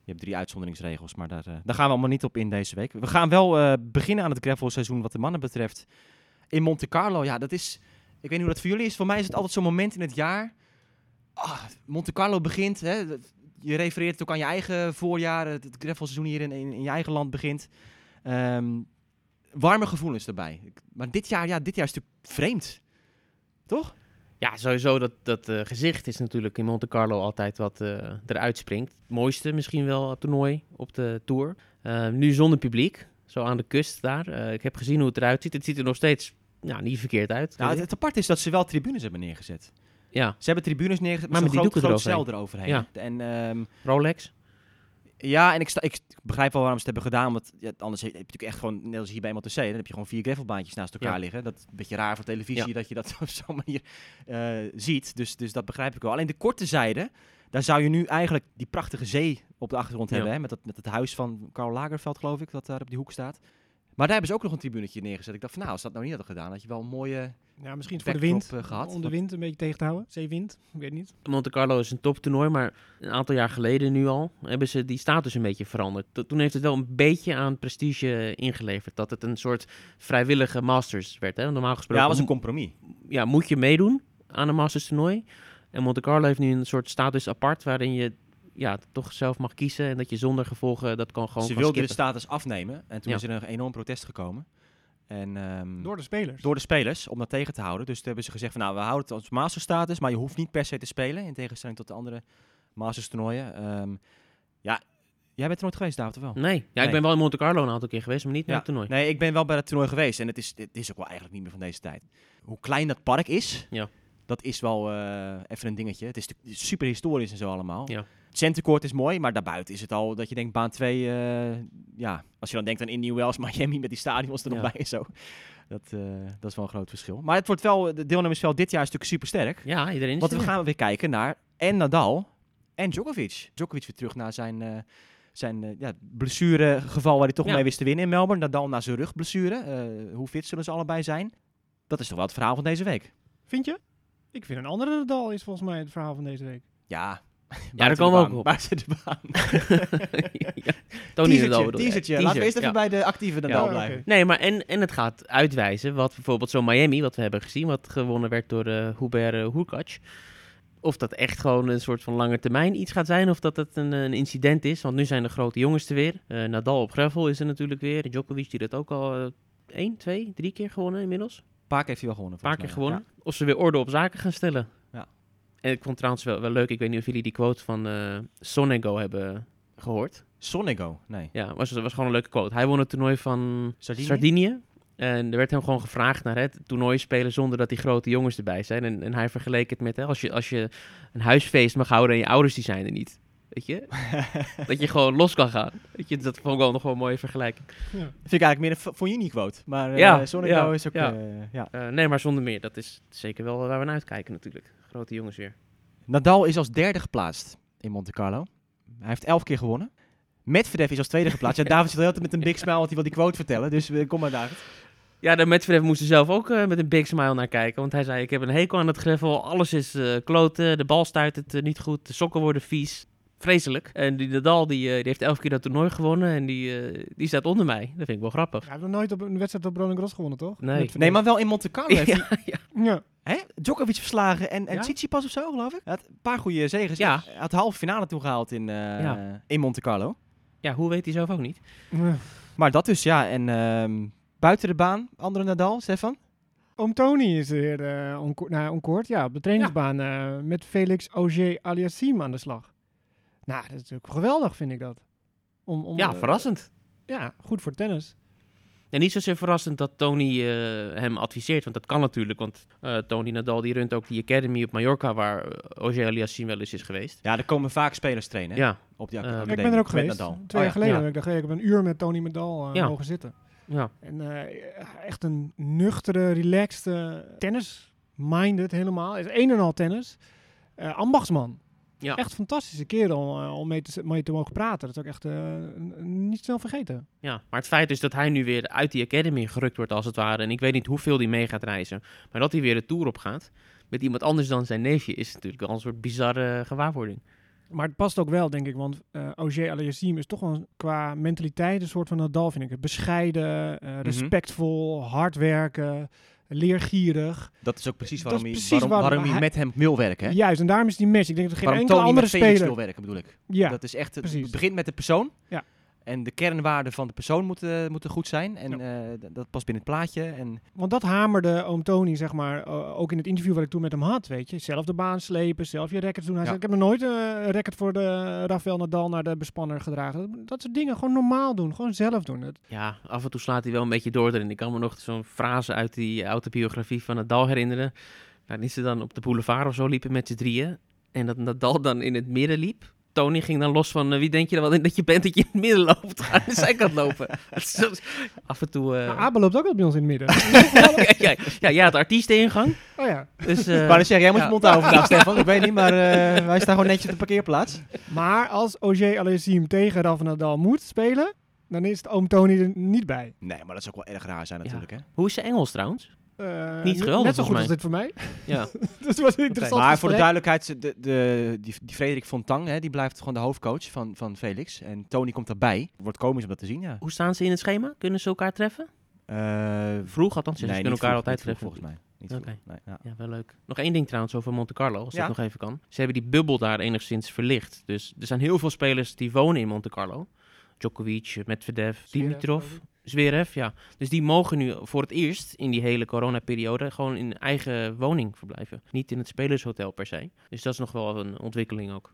Je hebt drie uitzonderingsregels, maar daar, daar gaan we allemaal niet op in deze week. We gaan wel eh, beginnen aan het gravelseizoen wat de mannen betreft. In Monte Carlo, ja, dat is... Ik weet niet hoe dat voor jullie is. Voor mij is het altijd zo'n moment in het jaar. Ah, Monte Carlo begint. Hè, je refereert het ook aan je eigen voorjaar. Het, het gravelseizoen hier in, in, in je eigen land begint. Ehm, warme gevoelens erbij. Maar dit jaar, ja, dit jaar is natuurlijk vreemd. Toch? ja, sowieso dat, dat eh, gezicht is natuurlijk in Monte Carlo altijd wat eh, eruit springt. Het mooiste misschien wel het toernooi op de Tour. Eh, nu zonder publiek, zo aan de kust daar. Eh, ik heb gezien hoe het eruit ziet. Het ziet er nog steeds ja, niet verkeerd uit. Nou, het, het apart is dat ze wel tribunes hebben neergezet. Ja, Ze hebben tribunes neergezet, Maar maar met zo'n groot, groot eroverheen. eroverheen. En ehm, Rolex. Ja, en ik, sta, ik begrijp wel waarom ze het hebben gedaan. Want ja, anders heb je natuurlijk echt gewoon, net als hier bij MLTC, dan heb je gewoon vier gravelbaantjes naast elkaar Ja. liggen. Dat is een beetje raar voor televisie Ja. dat je dat op zo'n manier eh, ziet. Dus, dus dat begrijp ik wel. Alleen de korte zijde, daar zou je nu eigenlijk die prachtige zee op de achtergrond hebben. Hè? Met, dat, met het huis van Karl Lagerfeld, geloof ik, dat daar op die hoek staat. Maar daar hebben ze ook nog een tribunetje neergezet. Ik dacht van, nou, als ze dat nou niet hadden gedaan, had je wel een mooie... Ja, misschien voor de wind. eh, gehad. Om de wind een beetje tegen te houden. Zeewind. Ik weet niet. Monte Carlo is een toptoernooi, maar een aantal jaar geleden nu al hebben ze die status een beetje veranderd. To- Toen heeft het wel een beetje aan prestige ingeleverd. Dat het een soort vrijwillige Masters werd. Hè? Normaal gesproken Ja, was een compromis. ja, moet je meedoen aan een Masters toernooi. En Monte Carlo heeft nu een soort status apart waarin je ja, toch zelf mag kiezen en dat je zonder gevolgen dat kan gewoon ze kan wilden de status afnemen. En toen Ja. is er een enorm protest gekomen. En, ehm, Door de spelers. door de spelers om dat tegen te houden. Dus toen hebben ze gezegd van nou, we houden het als masterstatus, maar je hoeft niet per se te spelen. In tegenstelling tot de andere masters toernooien. Ehm, ja, jij bent er nooit geweest, David, of wel? Nee, ja, Nee. ik ben wel in Monte Carlo een aantal keer geweest, maar niet naar Ja. het toernooi. Nee, ik ben wel bij het toernooi geweest. En het is, het is ook wel eigenlijk niet meer van deze tijd. Hoe klein dat park is, Ja. dat is wel eh, even een dingetje. Het is super historisch en zo allemaal. Ja. Centercourt is mooi, maar daarbuiten is het al dat je denkt baan 2... ja, als je dan denkt aan Indian Wells, Miami met die stadions er nog Ja. bij en zo. Dat, eh, dat is wel een groot verschil. Maar het wordt wel, de deelnemersveld dit jaar is natuurlijk super sterk. Ja, iedereen is Want we gaan weer kijken naar en Nadal en Djokovic. Djokovic weer terug naar zijn, eh zijn eh, ja, blessuregeval waar hij toch Ja. mee wist te winnen in Melbourne. Nadal naar zijn rugblessure. Eh, hoe fit zullen ze allebei zijn? Dat is toch wel het verhaal van deze week. Vind je? Ik vind een andere Nadal is volgens mij het verhaal van deze week. Ja, daar komen we ook op. Buiten de baan. ja. Tony Teasertje, teasertje. Laten we eerst even ja. bij de actieve Nadal Ja, blijven. Nee, maar en, en het gaat uitwijzen wat bijvoorbeeld zo'n Miami, wat we hebben gezien, wat gewonnen werd door eh Hubert uh, Hurkacz. Of dat echt gewoon een soort van lange termijn iets gaat zijn, of dat het een, een incident is. Want nu zijn de grote jongens er weer. Eh, Nadal op gravel is er natuurlijk weer. Djokovic die dat ook al eh, één, twee, drie keer gewonnen inmiddels. paar keer heeft hij wel gewonnen. Een paar keer gewonnen. Of ze weer orde op zaken gaan stellen. Ja. En ik vond trouwens wel, wel leuk, ik weet niet of jullie die quote van eh Sonego hebben gehoord. Ja. Sonego, nee. Ja, was, was gewoon een leuke quote. Hij won het toernooi van Sardinië? Sardinië. En er werd hem gewoon gevraagd naar het toernooi spelen zonder dat die grote jongens erbij zijn. En, en hij vergeleek het met, hè, als, je, als je een huisfeest mag houden en je ouders die zijn er niet. Weet je? dat je gewoon los kan gaan. Weet je, dat vond ik wel nog wel een mooie vergelijking. Vind ik eigenlijk meer een Fognini quote. Maar eh Ja, ja, is ook... ja. eh, ja. Nee, maar zonder meer. Dat is zeker wel waar we naar uitkijken natuurlijk. Grote jongens weer. Nadal is als derde geplaatst in Monte Carlo. Hij heeft elf keer gewonnen. Medvedev is als tweede geplaatst. Ja, David zit de hele tijd met een big smile, want hij wil die quote vertellen. Dus eh, kom maar, David. Ja, de Medvedev moest er zelf ook eh, met een big smile naar kijken. Want hij zei, ik heb een hekel aan het gravel. Alles is eh, kloten. De bal stuit het niet goed. De sokken worden vies. Vreselijk. En die Nadal, die, eh, die heeft elf keer dat toernooi gewonnen. En die, eh, die staat onder mij. Dat vind ik wel grappig. Hij heeft nog nooit op een wedstrijd op Roland Garros gewonnen, toch? Nee. Nee, maar wel in Monte Carlo. heeft hij- ja, ja. Ja. Hè? Djokovic verslagen en, en Ja? Tsitsipas of zo, geloof ik. Hij had een paar goede zegens. Ja. Hij had de halve finale toen gehaald in, eh, Ja. in Monte Carlo. ja, hoe weet hij zelf ook niet? Ja. Maar dat dus, ja. En ehm, buiten de baan, andere Nadal, Stefan? Oom Tony is weer uh, onko nou, onkort, ja, op de trainingsbaan eh, met Felix Auger Aliassime aan de slag. Nou, dat is natuurlijk geweldig, vind ik dat. Om, om, Ja, eh, verrassend. ja, goed voor tennis. En niet zozeer verrassend dat Tony eh, hem adviseert, want dat kan natuurlijk. Want eh, Tony Nadal die runt ook die academy op Mallorca, waar uh, Ogier Aliassime wel eens is geweest. Ja, er komen vaak spelers trainen? Ja, op die Eh, ik ben er ook met geweest, Nadal. twee Oh, jaar ja. geleden. Ja. Ik, dacht, ik heb een uur met Tony Medal eh, Ja. mogen zitten. ja. En eh, echt een nuchtere, relaxed eh, tennis-minded helemaal. Is een en al tennis. Eh ambachtsman. Ja. Echt fantastische kerel eh, om mee te, mee te mogen praten. Dat is ook echt eh, niet snel vergeten. ja, maar het feit is dat hij nu weer uit die academy gerukt wordt als het ware. En ik weet niet hoeveel hij mee gaat reizen. Maar dat hij weer de Tour op gaat met iemand anders dan zijn neefje is natuurlijk wel een soort bizarre gewaarwording. Maar het past ook wel, denk ik. Want eh Auger Aliassime is toch wel qua mentaliteit een soort van Nadal, vind ik. Bescheiden, Mhm. eh, respectvol, hard werken, leergierig. Dat is ook precies waarom, precies waarom, waarom hij- met hem wil werken. Hè? Juist, en daarom is die match. Ik denk dat er geen waarom enkele Tony andere speler... wil werken, bedoel ik. Ja, Dat is echt, het, precies. begint met de persoon. Ja. En de kernwaarden van de persoon moeten, moeten goed zijn. En Ja. eh, dat past binnen het plaatje. En Want dat hamerde oom Tony, zeg maar, ook in het interview wat ik toen met hem had, weet je. Zelf de baan slepen, zelf je records doen. Hij Ja. zei, ik heb nog nooit eh, een record voor de Rafael Nadal naar de bespanner gedragen. Dat, dat soort dingen gewoon normaal doen, gewoon zelf doen. Het, Ja, af en toe slaat hij wel een beetje door erin. Ik kan me nog zo'n frase uit die autobiografie van Nadal herinneren. Waarin ze dan op de boulevard of zo liepen met z'n drieën. En dat Nadal dan in het midden liep. Tony ging dan los van, eh, wie denk je dan wel dat je bent dat je in het midden loopt? Aan de zijkant lopen. Af en toe... eh, Nou, Abel loopt ook wel bij ons in het midden. ja, ja, ja, jij had de artiesteningang. oh ja. Dus, eh, ik wou net zeggen, jij moet ja. je mond houden vandaag, Stefan. Ik weet niet, maar eh, wij staan gewoon netjes op de parkeerplaats. Maar als Auger Aliassime tegen Rafael Nadal moet spelen, dan is het oom Tony er niet bij. Nee, maar dat zou ook wel erg raar zijn natuurlijk. Hè? Hoe is zijn Engels trouwens? Eh, Niet geweldig, Net zo goed volgens als dit voor mij. Ja. dus het was een interessant Maar voor de duidelijkheid, de, de, die, die Frederik Fontang, hè, die blijft gewoon de hoofdcoach van, van Felix. En Tony komt daarbij. Wordt komisch om dat te zien, ja. Hoe staan ze in het schema? Kunnen ze elkaar treffen? Eh, Vroeg althans, ze nee, kunnen niet elkaar vroeg, altijd vroeg, treffen. volgens mij. Niet nee, ja. Ja, wel leuk. Nog één ding trouwens over Monte Carlo, als Ja. dat nog even kan. Ze hebben die bubbel daar enigszins verlicht. Dus er zijn heel veel spelers die wonen in Monte Carlo. Djokovic, Medvedev, Dimitrov, ik. Zverev, ja. Dus die mogen nu voor het eerst in die hele coronaperiode gewoon in eigen woning verblijven. Niet in het spelershotel per se. Dus dat is nog wel een ontwikkeling ook.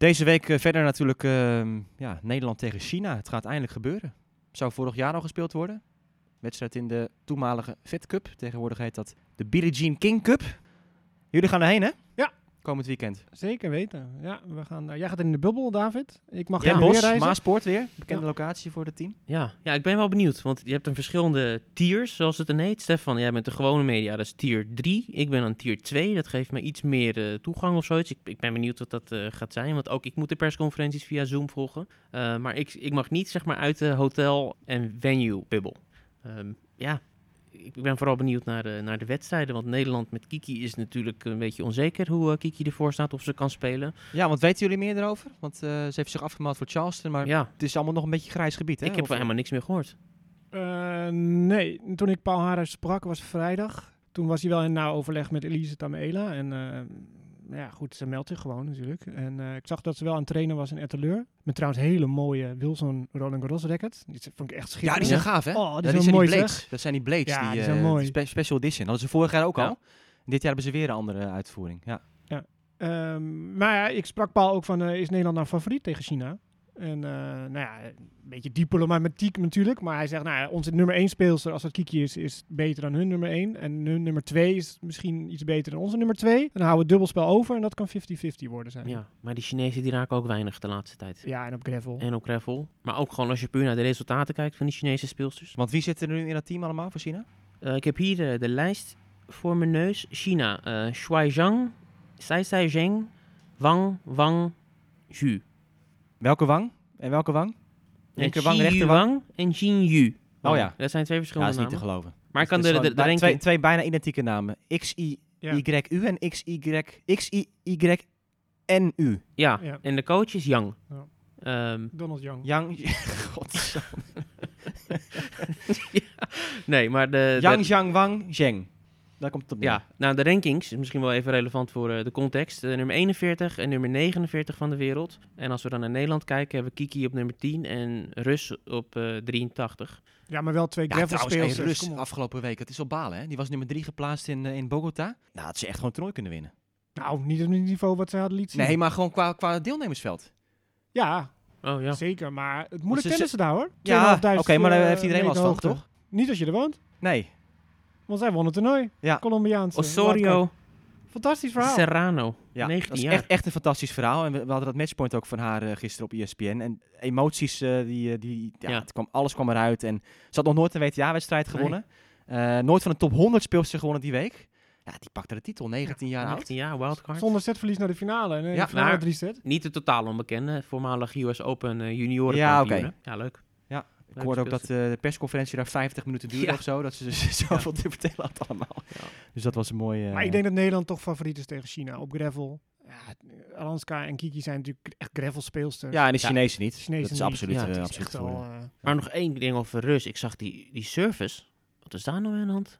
Deze week eh, verder natuurlijk ehm, ja, Nederland tegen China. Het gaat eindelijk gebeuren. Zou vorig jaar al gespeeld worden. Wedstrijd in de toenmalige Fed Cup. Tegenwoordig heet dat de Billie Jean King Cup. Jullie gaan erheen, hè? Ja. Komend weekend. Zeker weten. Ja, we gaan, daar- jij gaat in de bubbel, David. Ik mag Den graag weer reizen. Maaspoort weer. Bekende locatie voor het team. Ja. ja, ik ben wel benieuwd. Want je hebt een verschillende tiers, zoals het dan heet. Stefan, jij bent de gewone media, dat is tier 3. Ik ben aan tier 2. Dat geeft me iets meer eh, toegang of zoiets. Ik, ik ben benieuwd wat dat eh, gaat zijn. Want ook ik moet de persconferenties via Zoom volgen. Eh, maar ik, ik mag niet zeg maar uit de hotel- en venue-bubbel. Ehm, ja, ik ben vooral benieuwd naar de, naar de wedstrijden. Want Nederland met Kiki is natuurlijk een beetje onzeker hoe eh, Kiki ervoor staat. Of ze kan spelen. Ja, want weten jullie meer erover? Want eh, ze heeft zich afgemeld voor Charleston. Maar Ja, het is allemaal nog een beetje grijs gebied, hè? ik heb Of- wel helemaal niks meer gehoord. Eh, nee, toen ik Paul Haarhuis sprak was vrijdag. Toen was hij wel in nauw overleg met Elise Tamela. En eh, ja, goed, ze meldt zich gewoon natuurlijk. En eh, ik zag dat ze wel aan het trainen was in Etteleur. Met trouwens hele mooie Wilson Roland Garros racket. Die vond ik echt Ja, schitterend. die zijn gaaf, hè? Oh, die dat, zijn zijn mooi, die blades. dat zijn die blades. Ja, die, die zijn eh, mooi. spe- special edition. Dat hadden ze vorig jaar ook Ja. al. Dit jaar hebben ze weer een andere uitvoering. Ja. Ehm, maar ja, ik sprak Paul ook van, eh, is Nederland nou favoriet tegen China? En eh, nou ja, een beetje diplomatiek natuurlijk. Maar hij zegt, nou ja, onze nummer 1 speelster, als dat Kiki is, is beter dan hun nummer 1. En hun nummer 2 is misschien iets beter dan onze nummer 2. Dan houden we het dubbelspel over en dat kan 50-50 worden zijn. Ja, maar die Chinezen die raken ook weinig de laatste tijd. Ja, en op gravel. En op gravel. Maar ook gewoon als je puur naar de resultaten kijkt van die Chinese speelsters. Want wie zit er nu in dat team allemaal voor China? Eh, ik heb hier de lijst voor mijn neus. China, eh Shuai Zhang, Sai Sai Zheng, Wang Wang Zhu. Welke wang? En welke wang? Linkerwang, rechterwang? Wang en Jin Yu. Oh ja. Dat zijn twee Ja, verschillende dat is niet te namen. geloven. Maar ik kan de, twee, twee bijna identieke namen. X-I-Y-U en X-Y... X-I-Y-N-U. Ja, Ja. en de coach is Yang. Ja. Ehm, Donald Young. Yang... God. nee, maar de... de- Yang, Zhang, Wang, Zheng. Daar komt het op neer. Ja, nou de rankings is misschien wel even relevant voor eh, de context. Eh, nummer 41 en nummer 49 van de wereld. En als we dan naar Nederland kijken, hebben we Kiki op nummer 10 en Rus op eh 83. Ja, maar wel twee Ja, gravel. Rus op. afgelopen week. Het is al balen, hè? Die was nummer drie geplaatst in, eh, in Bogota. Nou, had ze echt gewoon een toernooi kunnen winnen. Nou, niet op het niveau wat ze hadden liet zien. Nee, maar gewoon qua, qua deelnemersveld. Ja, Oh ja. zeker. Maar het moeilijk ze- tennissen daar hoor. Ja, oké, 2500, maar daar eh, heeft iedereen last meter van, hoogte. toch? Niet als je er woont. Nee. Want zij won het toernooi. Ja. Colombiaanse. Osorio wildcard. Fantastisch verhaal. Serrano, Ja, 19 dat is jaar. echt, echt een fantastisch verhaal. En we, we hadden dat matchpoint ook van haar eh, gisteren op ESPN. En emoties, eh, die, eh, die, ja, Ja. Het kwam, alles kwam eruit. En ze had nog nooit een WTA-wedstrijd gewonnen. Eh, nooit van de top 100 speelsters gewonnen die week. Ja, die pakte de titel, 19 jaar oud. 19 jaar, wildcard. Zonder setverlies naar de finale. En in Ja, de finale maar- drie set. Niet de totaal onbekende, voormalig US Open uh, junioren Ja, oké. Ja, leuk. Ik Leuk hoorde ook dat eh, de persconferentie daar 50 minuten duurde Ja. of zo. Dat ze dus zoveel te vertellen had allemaal. Ja. Dus dat was een mooie... Maar ik denk dat Nederland toch favoriet is tegen China op gravel. Ja, Alanska en Kiki zijn natuurlijk echt gravel speelsters. Ja, en de Ja. Chinezen niet. Chinezen dat is niet. absoluut, Ja, eh, is absoluut voor- wel, eh, Maar nog één ding over Rus. Ik zag die, die service. Wat is daar nou aan de hand?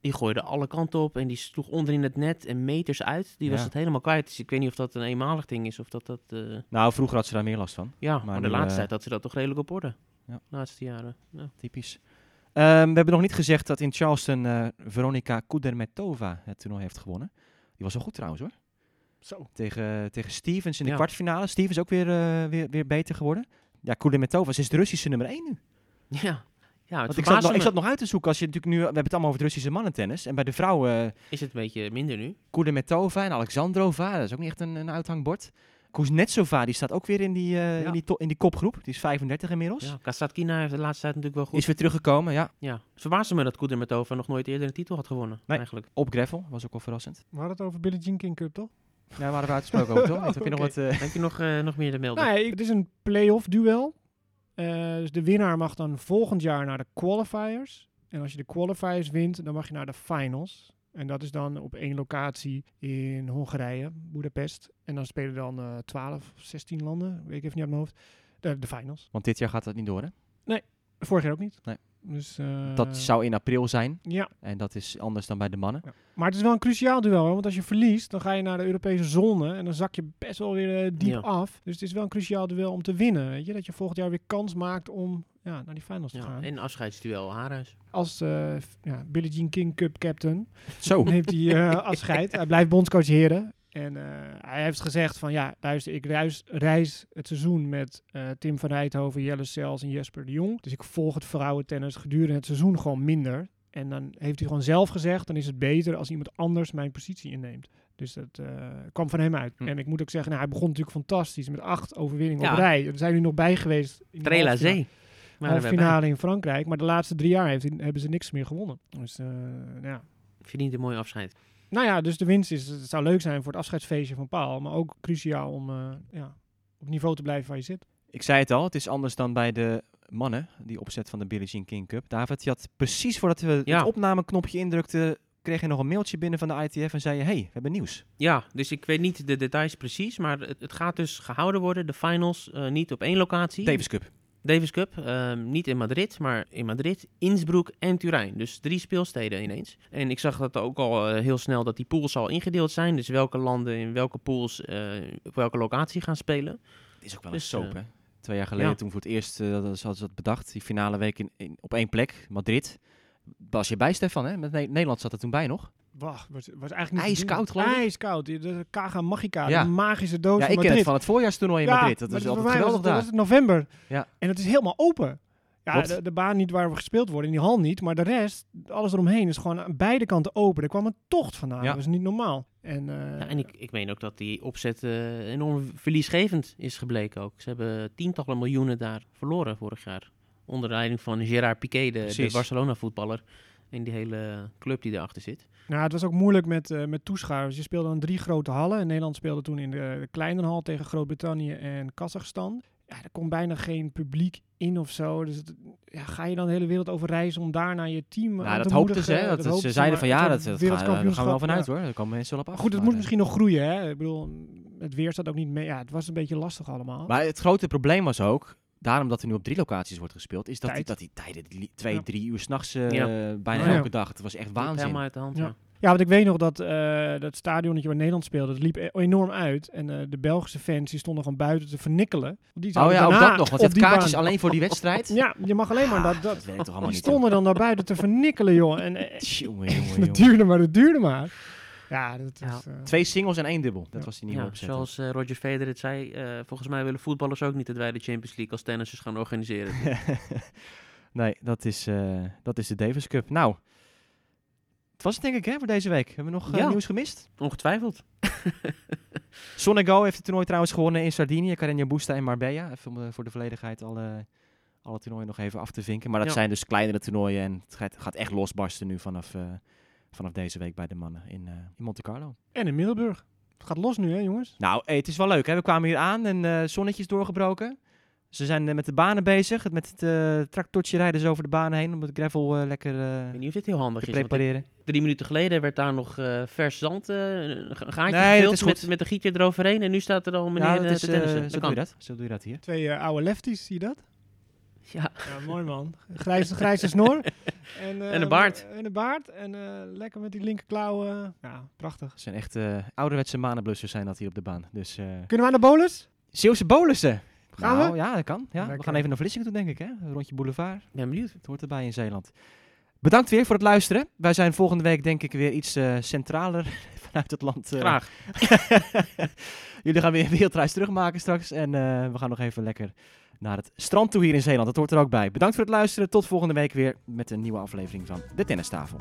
Die gooide alle kanten op en die sloeg onderin het net en meters uit. Die was het helemaal kwijt. Dus ik weet niet of dat een eenmalig ding is of dat dat... eh, Nou, vroeger had ze daar meer last van. ja, maar, de nu, laatste eh, tijd had ze dat toch redelijk op orde. Ja. De laatste jaren. Ja. Typisch. Ehm, we hebben nog niet gezegd dat in Charleston eh, Veronica Kudermetova het toernooi heeft gewonnen. Die was wel goed trouwens hoor. Zo. Tegen, tegen Stevens in de Ja. kwartfinale. Stevens ook weer, eh, weer, weer beter geworden. Ja, Kudermetova, ze is de Russische nummer 1 nu. Ja, ja het Want ik zat, nog, ik zat nog uit te zoeken als je natuurlijk nu... We hebben het allemaal over het Russische mannentennis. En bij de vrouwen eh Is het een beetje minder nu? Kudermetova en Alexandrova. Dat is ook niet echt een, een uithangbord. Kuznetsova, die staat ook weer in die, eh, Ja. in, die in die kopgroep. Die is 35 inmiddels. Ja, Kasatkina heeft de laatste tijd natuurlijk wel goed. Is weer teruggekomen, ja. Ja, het verbaasde me dat Kudermetova nog nooit eerder een titel had gewonnen. Nee. Eigenlijk. Op gravel, was ook wel verrassend. We hadden het over Billie Jean King Cup, toch? Ja, waren we uitgesproken over, toch? Heb je nog wat... eh, Heb je nog, eh, nog meer te melden? Nee, het is een playoff duel. Eh, dus de winnaar mag dan volgend jaar naar de qualifiers. En als je de qualifiers wint, dan mag je naar de finals. En dat is dan op één locatie in Hongarije, Budapest. En dan spelen dan eh 12, 16 landen, weet ik even niet uit mijn hoofd, de, de finals. Want dit jaar gaat dat niet door, hè? Vorig jaar ook niet. Nee. Dus, eh, Dat zou in april zijn. Ja, En dat is anders dan bij de mannen. maar het is wel een cruciaal duel, hoor, want als je verliest, dan ga je naar de Europese zone en dan zak je best wel weer eh, diep Ja. af. Dus het is wel een cruciaal duel om te winnen, weet je? Dat je volgend jaar weer kans maakt om ja, naar die finals te Ja, gaan. en afscheidsduel Haarhuis. Als eh, ja, Billie Jean King Cup captain Zo. neemt hij eh, afscheid. Hij blijft bondscoach heren. En eh, hij heeft gezegd van ja, luister, ik reis, reis het seizoen met eh, Tim van Rijthoven, Jelle Sels en Jesper de Jong. Dus ik volg het vrouwentennis gedurende het seizoen gewoon minder. En dan heeft hij gewoon zelf gezegd, dan is het beter als iemand anders mijn positie inneemt. Dus dat eh, kwam van hem uit. Hm. En ik moet ook zeggen, nou, hij begon natuurlijk fantastisch met acht overwinningen Ja. op rij. Er zijn nu nog bij geweest. Trela Zee. Maar halve finale in Frankrijk. Maar de laatste drie jaar heeft, hebben ze niks meer gewonnen. Dus eh, ja. verdient een mooi afscheid. Nou ja, dus de winst is, het zou leuk zijn voor het afscheidsfeestje van Paal. Maar ook cruciaal om eh, ja, op niveau te blijven waar je zit. Ik zei het al, het is anders dan bij de mannen, die opzet van de Billie Jean King Cup. David, je had precies voordat we Ja. het opnameknopje indrukten, kreeg je nog een mailtje binnen van de ITF en zei je, hey, we hebben nieuws. Ja, dus ik weet niet de details precies, maar het, het gaat dus gehouden worden, de finals, eh, niet op één locatie. Davis Cup. Davis Cup, ehm, niet in Madrid, maar in Madrid, Innsbruck en Turijn. Dus drie speelsteden ineens. En ik zag dat ook al eh, heel snel dat die pools al ingedeeld zijn. Dus welke landen in welke pools eh, op welke locatie gaan spelen. Het is ook wel Dus, een soap, eh, hè? Twee jaar geleden, ja. toen voor het eerst dat hadden ze dat bedacht. Die finale week in, in, op één plek, Madrid. Was je bij, Stefan, hè? Met Ne- Nederland zat er toen bij nog. Wacht, was, was eigenlijk niet IJskoud, geloof ik. IJskoud. Die- De Kaga Magica, Ja. de magische doos ja, van ik ken het van het voorjaarstoernooi in Ja, Madrid. Dat is altijd mij was geweldig het, daar. was het november. Ja. En het is helemaal open. Ja, de, de baan niet waar we gespeeld worden, in die hal niet. Maar de rest, alles eromheen is gewoon aan beide kanten open. Er kwam een tocht vandaan. Ja. Dat is niet normaal. En, eh, Ja, en ik, ik meen ook dat die opzet eh, enorm verliesgevend is gebleken ook. Ze hebben tientallen miljoenen daar verloren vorig jaar. Onder de leiding van Gerard Piqué, de, de. Barcelona-voetballer. En die hele club die erachter zit. Nou, het was ook moeilijk met, eh, met toeschouwers. Je speelde dan drie grote hallen. En Nederland speelde toen in de, kleine hal tegen Groot-Brittannië en Kazachstan. Ja, er kon bijna geen publiek in of zo. Dus het- ja, ga je dan de hele wereld over reizen om daar naar je team Nou, aan dat te hoopten ze. Hè? Dat, ze ze, zeiden van ja, dat, dat gaan, daar gaan we wel vanuit ja. hoor. Daar komen mensen wel op af. Goed, het Maar, moet misschien nog groeien. Hè? Ik bedoel, het weer staat ook niet mee. Ja, het was een beetje lastig allemaal. Maar het grote probleem was ook, daarom dat er nu op drie locaties wordt gespeeld, is dat, die, Tijd. dat die tijden, die twee, Ja. drie uur s'nachts, uh, Ja. bijna Oh, ja. elke dag. Het was echt waanzin. Helemaal uit de hand, Ja. ja. Want ik weet nog dat uh, dat stadionnetje waar Nederland speelde, dat liep e- enorm uit. En uh, de Belgische fans die stonden gewoon buiten te vernikkelen. Die Oh ja, ook dat nog, want het kaartjes baan- alleen voor die wedstrijd. Ja, je mag alleen maar dat... dat dat die niet. stonden dan daar buiten te vernikkelen, joh. En eh, Jongen, jongen. duurde maar, het duurde maar. Ja, dat Ja. is... eh, Twee singles en één dubbel. Dat Ja. was die nieuwe Ja, opzet. zoals eh, Roger Federer het zei, eh, volgens mij willen voetballers ook niet dat wij de Champions League als tennissers gaan organiseren. nee, dat is, eh, dat is de Davis Cup. Nou, het was het denk ik hè, voor deze week. Hebben we nog Ja. nieuws gemist? Ongetwijfeld. Sonego heeft het toernooi trouwens gewonnen in Sardinië. Carreño Busta en Marbella. Even om voor de volledigheid alle, alle toernooien nog even af te vinken. Maar dat Ja. zijn dus kleinere toernooien. En het gaat, gaat echt losbarsten nu vanaf, eh, vanaf deze week bij de mannen in, eh, in Monte Carlo. En in Middelburg. Het gaat los nu, hè, jongens? Nou, hey, het is wel leuk. Hè? We kwamen hier aan en eh zonnetje is doorgebroken. Ze zijn eh, met de banen bezig. Met het eh, tractortje rijden ze over de banen heen om het gravel eh, lekker eh, Ik weet niet of dit heel handig te is. prepareren. drie minuten geleden werd daar nog eh, vers zand, eh, een ga- gaatje Nee, gevuld met, met een gietje eroverheen. En nu staat er al meneer Ja, eh, dat is, te eh, tennissen. zo, Dat doe kan. je dat. zo doe je dat hier. Twee eh, oude lefties, zie je dat? Ja, Ja, mooi man. Grijze, grijze snor. En, eh, En een baard. En een baard. En eh, lekker met die linkerklauw. eh, ja, prachtig. Het zijn echt eh, ouderwetse manenblussers zijn dat hier op de baan. Dus eh Kunnen we aan de bolus? Zeeuwse bolussen. Gaan nou, we? Ja, dat kan. Ja, we gaan even naar Vlissingen toe, denk ik. Hè? Een rondje boulevard. ben benieuwd. Het hoort erbij in Zeeland. Bedankt weer voor het luisteren. Wij zijn volgende week denk ik weer iets eh, centraler vanuit het land. eh. Graag. Jullie gaan weer een wereldreis terugmaken straks. En eh, we gaan nog even lekker naar het strand toe hier in Zeeland. Dat hoort er ook bij. Bedankt voor het luisteren. Tot volgende week weer met een nieuwe aflevering van De Tennistafel.